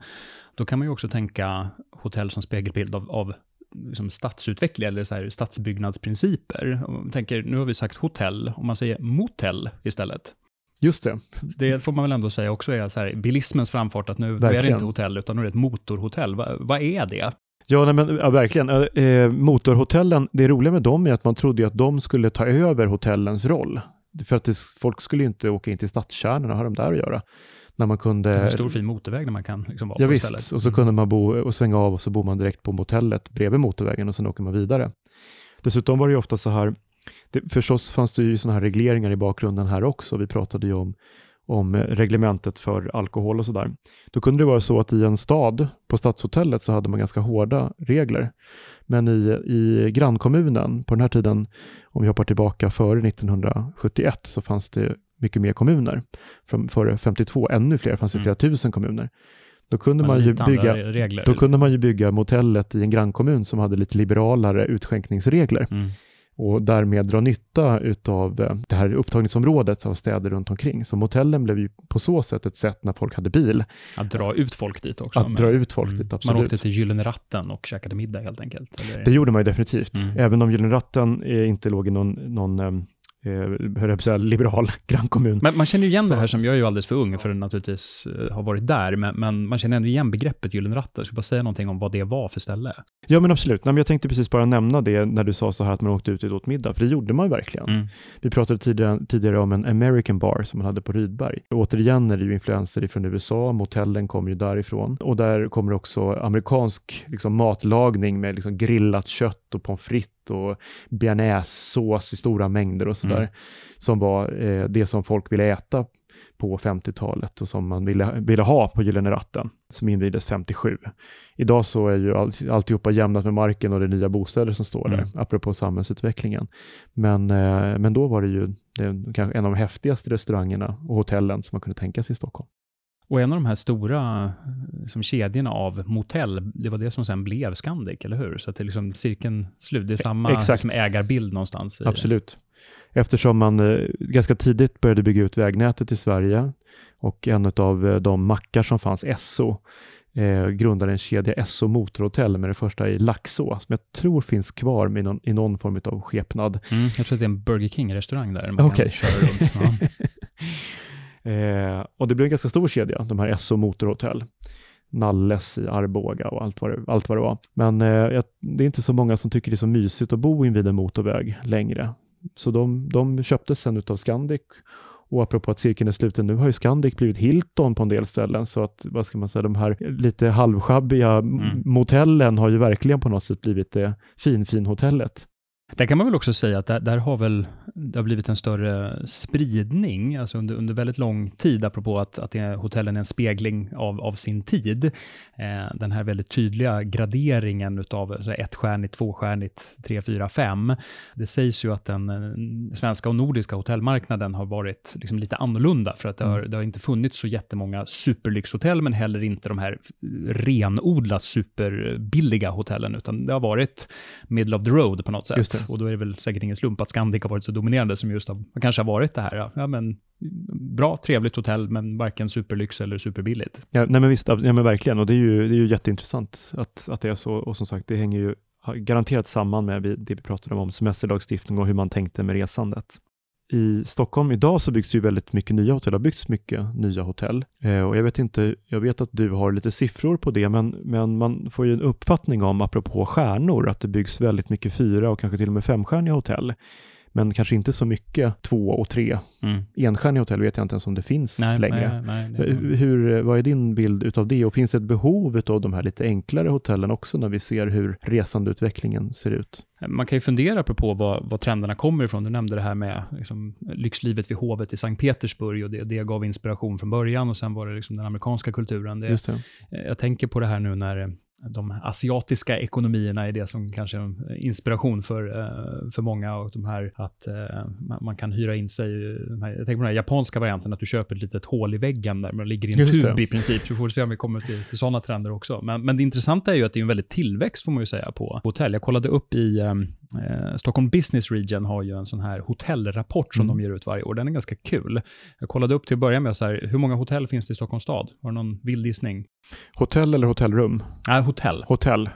då kan man ju också tänka hotell som spegelbild av, av liksom stadsutveckling eller så här stadsbyggnadsprinciper. Tänker, nu har vi sagt hotell, om man säger motell istället. Just det. Det får man väl ändå säga också är så här, bilismens framfart, att nu, är det inte hotell, utan nu är det ett motorhotell. Va, vad är det? Ja, nej, men, ja verkligen. Eh, motorhotellen, det roliga med dem är att man trodde att de skulle ta över hotellens roll. För att det, folk skulle ju inte åka in till stadskärnorna, har de där att göra när man kunde... En stor fin motorväg där man kan liksom vara ja, på visst. istället. och så kunde mm. man bo och svänga av och så bor man direkt på motellet bredvid motorvägen och sen åker man vidare. Dessutom var det ju ofta så här, Det, förstås fanns det ju sådana här regleringar i bakgrunden här också. Vi pratade ju om, om reglementet för alkohol och sådär. Då kunde det vara så att i en stad, på stadshotellet, så hade man ganska hårda regler. Men i, i grannkommunen, på den här tiden, om vi hoppar tillbaka före 1971, så fanns det mycket mer kommuner. Från före 52, ännu fler, fanns det mm. flera tusen kommuner. Då kunde, man, man ju bygga, regler, då kunde man ju bygga motellet i en grannkommun som hade lite liberalare utskänkningsregler. Mm. och därmed dra nytta utav eh, det här upptagningsområdet av städer runt omkring. Så motellen blev ju på så sätt ett sätt när folk hade bil. Att dra ut folk dit också. Att men, dra ut folk mm. dit, absolut. Man åkte till Gyllene Ratten och käkade middag helt enkelt. Eller? Det gjorde man ju definitivt. Mm. Även om Gyllene Ratten inte låg i någon, någon eh, eh, säga, liberal [LAUGHS] grannkommun. Men man känner ju igen så. det här som, jag är ju alldeles för ung för att naturligtvis uh, ha varit där, men, men, man känner ändå igen begreppet Gyllene ratten. Ska bara säga någonting om vad det var för ställe. Ja, men absolut. Nej, men jag tänkte precis bara nämna det när du sa så här att man åkte ut och åt middag, för det gjorde man ju verkligen. Mm. Vi pratade tidigare, tidigare om en American bar som man hade på Rydberg. återigen är det ju influenser från USA, motellen kommer ju därifrån och där kommer också amerikansk liksom, matlagning med liksom, grillat kött och pommes frites och bearnaisesås i stora mängder och sådär. Mm. Som var eh, det som folk ville äta på 50-talet och som man ville, ville ha på Gyllene ratten som invigdes 57. Idag så är ju all, alltihopa jämnat med marken och det är nya bostäder som står där, mm. apropå samhällsutvecklingen. Men, eh, men då var det ju det, kanske en av de häftigaste restaurangerna och hotellen som man kunde tänka sig i Stockholm. Och en av de här stora liksom, kedjorna av motell, det var det som sen blev Scandic, eller hur? Så att det liksom cirkeln slut, det är samma Exakt. Liksom, ägarbild någonstans. Absolut. Eftersom man eh, ganska tidigt började bygga ut vägnätet i Sverige och en av eh, de mackar som fanns, Esso, eh, grundade en kedja, Esso Motorhotell, med det första i Laxå, som jag tror finns kvar med någon, i någon form av skepnad. Mm, jag tror att det är en Burger King-restaurang där. Okej. Okay. [LAUGHS] Eh, och det blev en ganska stor kedja, de här Esso Motorhotell. Nalles i Arboga och allt vad det, allt vad det var. Men eh, det är inte så många som tycker det är så mysigt att bo invid en motorväg längre. Så de, de köptes sen utav Scandic och apropå att cirkeln är sluten, nu har ju Scandic blivit Hilton på en del ställen, så att, vad ska man säga, de här lite halvschabbiga mm. motellen har ju verkligen på något sätt blivit det fin-fin-hotellet. Där kan man väl också säga att där, där, har väl det har blivit en större spridning, alltså under, under väldigt lång tid, apropå att, att hotellen är en spegling av, av sin tid. Eh, den här väldigt tydliga graderingen utav ettstjärnigt, tvåstjärnigt, tre, fyra, fem. Det sägs ju att den eh, svenska och nordiska hotellmarknaden har varit liksom lite annorlunda, för att det har, mm. det har inte funnits så jättemånga superlyxhotell, men heller inte de här renodlat superbilliga hotellen, utan det har varit middle of the road på något sätt. Och då är det väl säkert ingen slump att Scandic har varit så dominerande som just har, kanske har varit det här. Ja, men bra, trevligt hotell, men varken superlyx eller superbilligt. Ja, nej men visst, ja, men verkligen. Och det är ju, det är ju jätteintressant att, att det är så. Och som sagt, det hänger ju garanterat samman med det vi pratade om, semesterlagstiftning och hur man tänkte med resandet i Stockholm idag så byggs det ju väldigt mycket nya hotell. Det har byggts mycket nya hotell. Eh, och jag vet inte, jag vet att du har lite siffror på det, men, men man får ju en uppfattning om, apropå stjärnor, att det byggs väldigt mycket fyra och kanske till och med femstjärniga hotell men kanske inte så mycket två och tre. Mm. Enstjärniga hotell vet jag inte ens om det finns nej, längre. Nej, nej, hur, vad är din bild utav det och finns det ett behov av de här lite enklare hotellen också när vi ser hur resandeutvecklingen ser ut? Man kan ju fundera på vad, vad trenderna kommer ifrån. Du nämnde det här med liksom, lyxlivet vid hovet i Sankt Petersburg och det, det gav inspiration från början och sen var det liksom den amerikanska kulturen. Det, det. Jag tänker på det här nu när de asiatiska ekonomierna är det som kanske är inspiration för, eh, för många och de här att eh, man kan hyra in sig. Jag tänker på den japanska varianten att du köper ett litet hål i väggen där man ligger i en tub i princip. Vi får se om vi kommer till, till sådana trender också. Men, men det intressanta är ju att det är en väldigt tillväxt får man ju säga på hotell. Jag kollade upp i eh, eh Stockholm Business Region har ju en sån här hotellrapport som mm. de ger ut varje år. Den är ganska kul. Jag kollade upp till att börja med så här, hur många hotell finns det i Stockholms stad? Har du någon vild gissning? Hotell eller hotellrum? Nej, hotell. Hotell.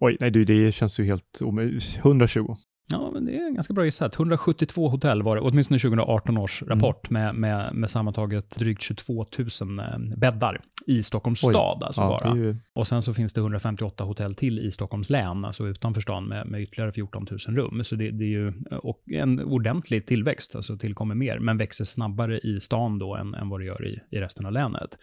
Oj, nej du, det känns ju helt omöjligt. 120. Ja, men det är ganska bra gissat. 172 hotell var det, åtminstone 2018 års mm. rapport, med, med, med sammantaget drygt 22 000 eh, bäddar i Stockholms Oj. stad. Alltså ja, bara. Ju... Och sen så finns det 158 hotell till i Stockholms län, alltså utanför stan, med, med ytterligare 14 000 rum. Så det, det är ju och en ordentlig tillväxt, alltså tillkommer mer, men växer snabbare i stan då än, än vad det gör i, i resten av länet.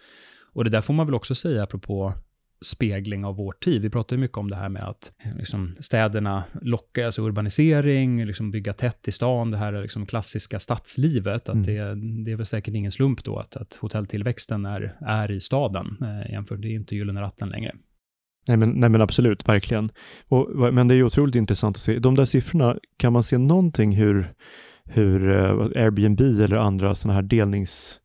Och det där får man väl också säga, apropå spegling av vår tid. Vi pratar ju mycket om det här med att eh, liksom, städerna lockar, alltså urbanisering, liksom bygga tätt i stan, det här liksom klassiska stadslivet. Att mm. det, det är väl säkert ingen slump då att, att hotelltillväxten är, är i staden eh, jämfört, det är inte Gyllene ratten längre. Nej men, nej men absolut, verkligen. Och, men det är otroligt intressant att se. De där siffrorna, kan man se någonting hur, hur uh, Airbnb eller andra sådana här delnings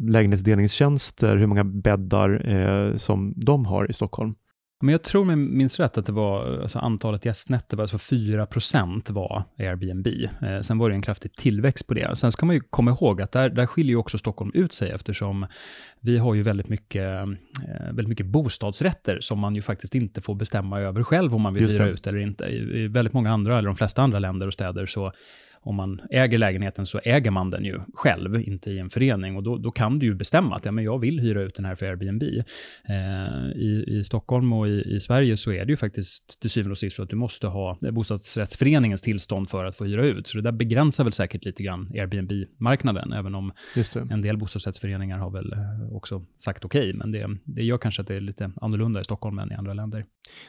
lägenhetsdelningstjänster, hur många bäddar eh, som de har i Stockholm. Men jag tror, jag minns rätt, att det var alltså antalet gästnätter, alltså 4% var Airbnb. Eh, sen var det en kraftig tillväxt på det. Sen ska man ju komma ihåg att där, där skiljer också Stockholm ut sig eftersom vi har ju väldigt mycket, eh, väldigt mycket bostadsrätter som man ju faktiskt inte får bestämma över själv om man vill hyra ut eller inte. I, I väldigt många andra, eller de flesta andra länder och städer så om man äger lägenheten så äger man den ju själv, inte i en förening. Och då, då kan du ju bestämma att ja, men jag vill hyra ut den här för Airbnb. Eh, i, I Stockholm och i, i, Sverige så är det ju faktiskt till syvende och sist så att du måste ha bostadsrättsföreningens tillstånd för att få hyra ut. Så det där begränsar väl säkert lite grann Airbnb-marknaden, även om en del bostadsrättsföreningar har väl eh, också sagt okej. Okay, men det, det gör kanske att det är lite annorlunda i Stockholm än i andra länder.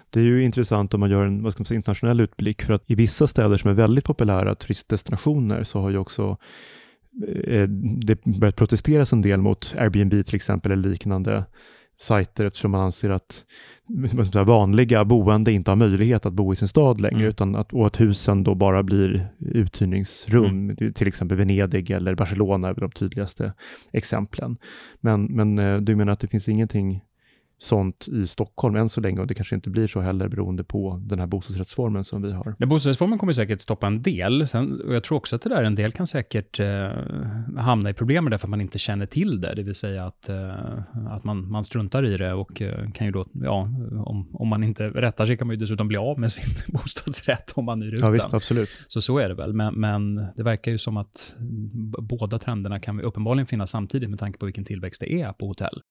Det är ju intressant om man gör en vad ska man säga, internationell utblick, för att i vissa städer som är väldigt populära turistdestinationer destinationer så har ju också eh, det börjat protesteras en del mot Airbnb till exempel eller liknande sajter eftersom man anser att vanliga boende inte har möjlighet att bo i sin stad längre mm. utan att, och att husen då bara blir uthyrningsrum, mm. till exempel Venedig eller Barcelona är de tydligaste exemplen. Men, men eh, du menar att det finns ingenting sånt i Stockholm än så länge och det kanske inte blir så heller beroende på den här bostadsrättsformen som vi har. Ja, bostadsrättsformen kommer säkert stoppa en del. Sen, och jag tror också att det där, en del kan säkert eh, hamna i problem därför att man inte känner till det, det vill säga att, eh, att man, man struntar i det och eh, kan ju då, ja, om, om man inte rättar sig kan man ju dessutom bli av med sin [LAUGHS] bostadsrätt om man hyr ut ja, visst, absolut. Så så är det väl, men, men det verkar ju som att båda trenderna kan uppenbarligen finnas samtidigt med tanke på vilken tillväxt det är på hotell.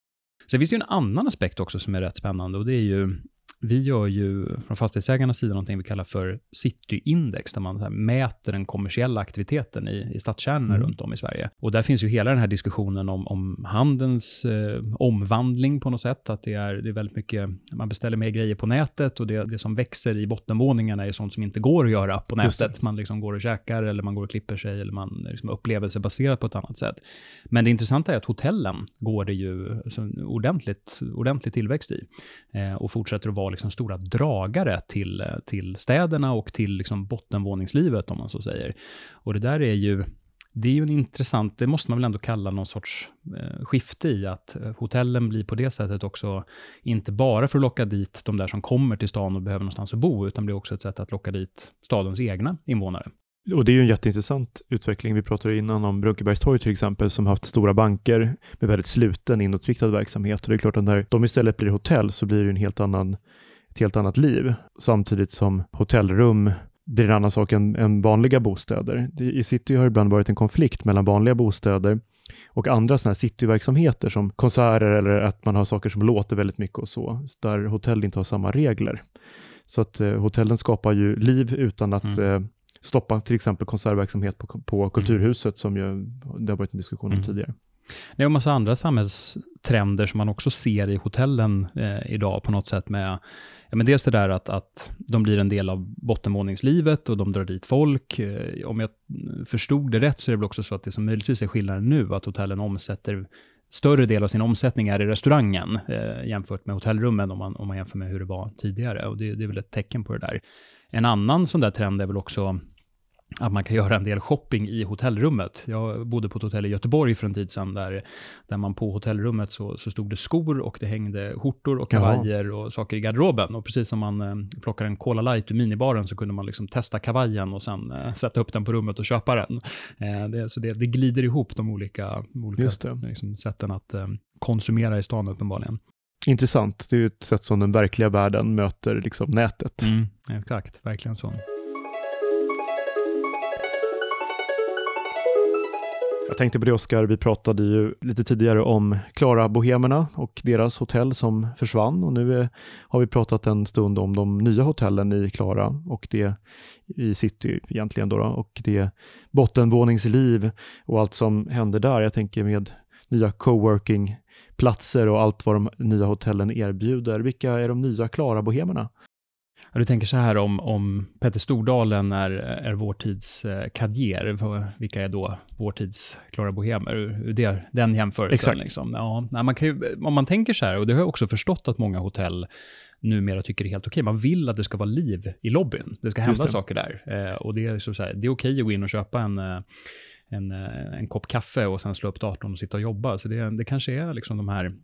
Sen finns det ju en annan aspekt också som är rätt spännande och det är ju vi gör ju från fastighetsägarnas sida någonting vi kallar för cityindex, där man mäter den kommersiella aktiviteten i, i stadskärnorna mm. runt om i Sverige. Och där finns ju hela den här diskussionen om, om handelns eh, omvandling på något sätt, att det är, det är väldigt mycket, man beställer mer grejer på nätet och det, det som växer i bottenvåningarna är sånt som inte går att göra på nätet. Man liksom går och käkar eller man går och klipper sig eller man liksom upplevelsebaserat på ett annat sätt. Men det intressanta är att hotellen går det ju alltså, ordentligt, ordentlig tillväxt i eh, och fortsätter att vara liksom stora dragare till, eh, till städerna och till liksom bottenvåningslivet, om man så säger. Och det där är ju, det är ju en intressant, det måste man väl ändå kalla någon sorts eh, skifte i, att eh, hotellen blir på det sättet också, inte bara för att locka dit de där som kommer till stan och behöver någonstans att bo, utan blir också ett sätt att locka dit stadens egna invånare. Och det är ju en jätteintressant utveckling. Vi pratade innan om Brunkebergstorg till exempel, som haft stora banker med väldigt sluten inåtriktad verksamhet. Och det är klart att när de istället blir hotell så blir det en helt annan ett helt annat liv, samtidigt som hotellrum blir en annan sak än, än vanliga bostäder. I city har det ibland varit en konflikt mellan vanliga bostäder och andra sådana här cityverksamheter som konserter eller att man har saker som låter väldigt mycket och så, där hotell inte har samma regler. Så att eh, hotellen skapar ju liv utan att mm. eh, stoppa till exempel konsertverksamhet på, på mm. Kulturhuset som ju det har varit en diskussion om mm. tidigare. Det är en massa andra samhällstrender som man också ser i hotellen eh, idag på något sätt med Ja, men dels det där att, att de blir en del av bottenvåningslivet och de drar dit folk. Eh, om jag förstod det rätt så är det väl också så att det som möjligtvis är skillnaden nu, att hotellen omsätter större del av sin omsättning är i restaurangen eh, jämfört med hotellrummen om man, om man jämför med hur det var tidigare. Och det, det är väl ett tecken på det där. En annan sån där trend är väl också att man kan göra en del shopping i hotellrummet. Jag bodde på ett hotell i Göteborg för en tid sedan där, där man på hotellrummet så, så stod det skor och det hängde skjortor och kavajer Jaha. och saker i garderoben. Och precis som man eh, plockar en Cola Light ur minibaren så kunde man liksom testa kavajen och sen eh, sätta upp den på rummet och köpa den. Eh, det, så det, det glider ihop de olika, olika liksom, sätten att eh, konsumera i stan uppenbarligen. Intressant. Det är ju ett sätt som den verkliga världen möter liksom nätet. Mm, exakt, verkligen så. Jag tänkte på det Oskar, vi pratade ju lite tidigare om Klara Bohemerna och deras hotell som försvann och nu är, har vi pratat en stund om de nya hotellen i Klara och det i city egentligen då, då och det bottenvåningsliv och allt som händer där. Jag tänker med nya coworking platser och allt vad de nya hotellen erbjuder. Vilka är de nya Klara-bohemerna? Ja, du tänker så här om, om Petter Stordalen är, är vår tids eh, Kadjer, vilka är då vår tids Klara Bohemer? Det, den jämförelsen. Exakt. Liksom. Ja, man kan ju, om man tänker så här, och det har jag också förstått att många hotell numera tycker är helt okej. Man vill att det ska vara liv i lobbyn. Det ska hända saker där. Eh, och det är, så, så här, det är okej att gå in och köpa en, eh, en, eh, en kopp kaffe och sen slå upp datorn och sitta och jobba. Så det, det kanske är liksom de här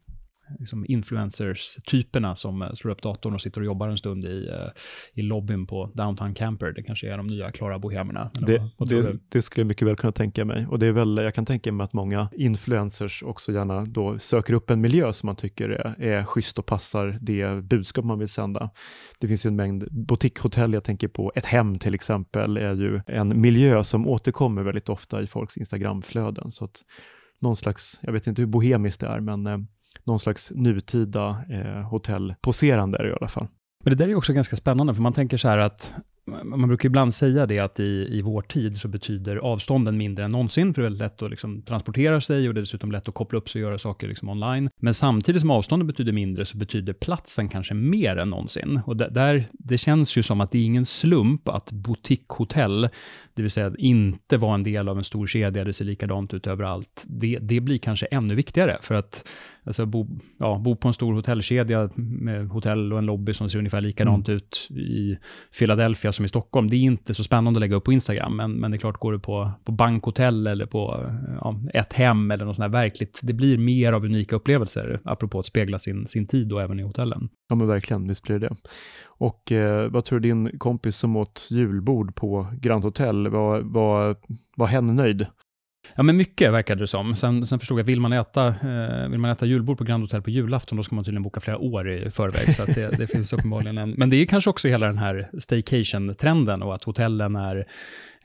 liksom influencers-typerna som eh, slår upp datorn och sitter och jobbar en stund i, uh, i lobbyn på Downtown Camper. Det kanske är de nya Klara Bohemerna. Det, det, det, skulle jag mycket väl kunna tänka mig. Och det är väl, jag kan tänka mig att många influencers också gärna då söker upp en miljö som man tycker är, är schysst och passar det budskap man vill sända. Det finns ju en mängd boutiquehotell, jag tänker på ett hem till exempel, är ju en miljö som återkommer väldigt ofta i folks Instagramflöden. Så att någon slags, jag vet inte hur bohemiskt det är, men eh, någon slags nutida eh, hotellposerande i alla fall. Men det där är också ganska spännande, för man tänker så här att man brukar ibland säga det att i, i vår tid så betyder avstånden mindre än någonsin, för det är väldigt lätt att liksom transportera sig och det är dessutom lätt att koppla upp sig och göra saker liksom online. Men samtidigt som avstånden betyder mindre så betyder platsen kanske mer än någonsin. Och där, det känns ju som att det är ingen slump att boutiquehotell, det vill säga inte vara en del av en stor kedja, det ser likadant ut överallt, det, det blir kanske ännu viktigare. För att alltså, bo, ja, bo på en stor hotellkedja med hotell och en lobby som ser ungefär likadant mm. ut i Philadelphia som i Stockholm, det är inte så spännande att lägga upp på Instagram, men, men det är klart, går du på, på bankhotell eller på eh, ja, ett hem eller något sånt här verkligt, det blir mer av unika upplevelser, apropå att spegla sin, sin tid och även i hotellen. Ja, men verkligen, visst blir det det. Och eh, vad tror du din kompis som åt julbord på Grand Hotel, var, var, var hen nöjd? Ja, men mycket verkade det som. Sen, sen förstod jag, vill man, äta, eh, vill man äta julbord på Grand Hotel på julafton, då ska man tydligen boka flera år i förväg. Så det, det [LAUGHS] finns uppenbarligen en... Men det är kanske också hela den här staycation-trenden och att hotellen är,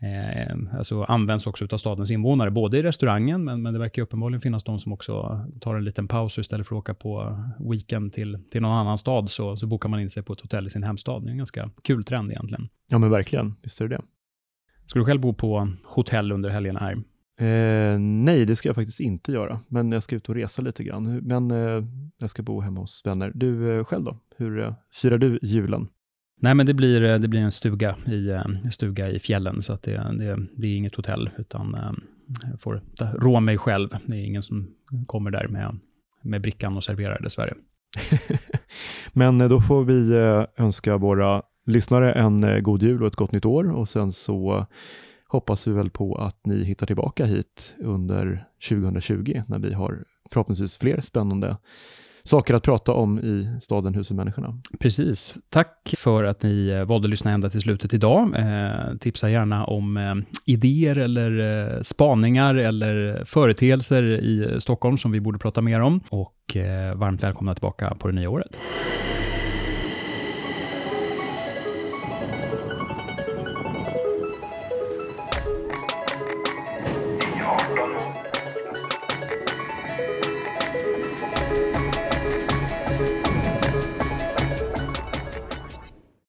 eh, alltså används också av stadens invånare, både i restaurangen, men, men det verkar uppenbarligen finnas de som också tar en liten paus och istället för att åka på weekend till, till någon annan stad, så, så bokar man in sig på ett hotell i sin hemstad. Det är en ganska kul trend egentligen. Ja, men verkligen. Visst är det det. Ska du själv bo på hotell under helgerna här? Eh, nej, det ska jag faktiskt inte göra, men jag ska ut och resa lite grann. Men eh, jag ska bo hemma hos vänner. Du eh, själv då? Hur eh, firar du julen? Nej, men det blir, eh, det blir en stuga i, eh, stuga i fjällen, så att det, det, det är inget hotell, utan jag får rå mig själv. Det är ingen som kommer där med, med brickan och serverar dessvärre. [LAUGHS] men då får vi önska våra lyssnare en god jul och ett gott nytt år och sen så hoppas vi väl på att ni hittar tillbaka hit under 2020 när vi har förhoppningsvis fler spännande saker att prata om i staden Husen Människorna. Precis. Tack för att ni eh, valde att lyssna ända till slutet idag. Eh, tipsa gärna om eh, idéer eller eh, spaningar eller företeelser i eh, Stockholm som vi borde prata mer om. Och eh, varmt välkomna tillbaka på det nya året.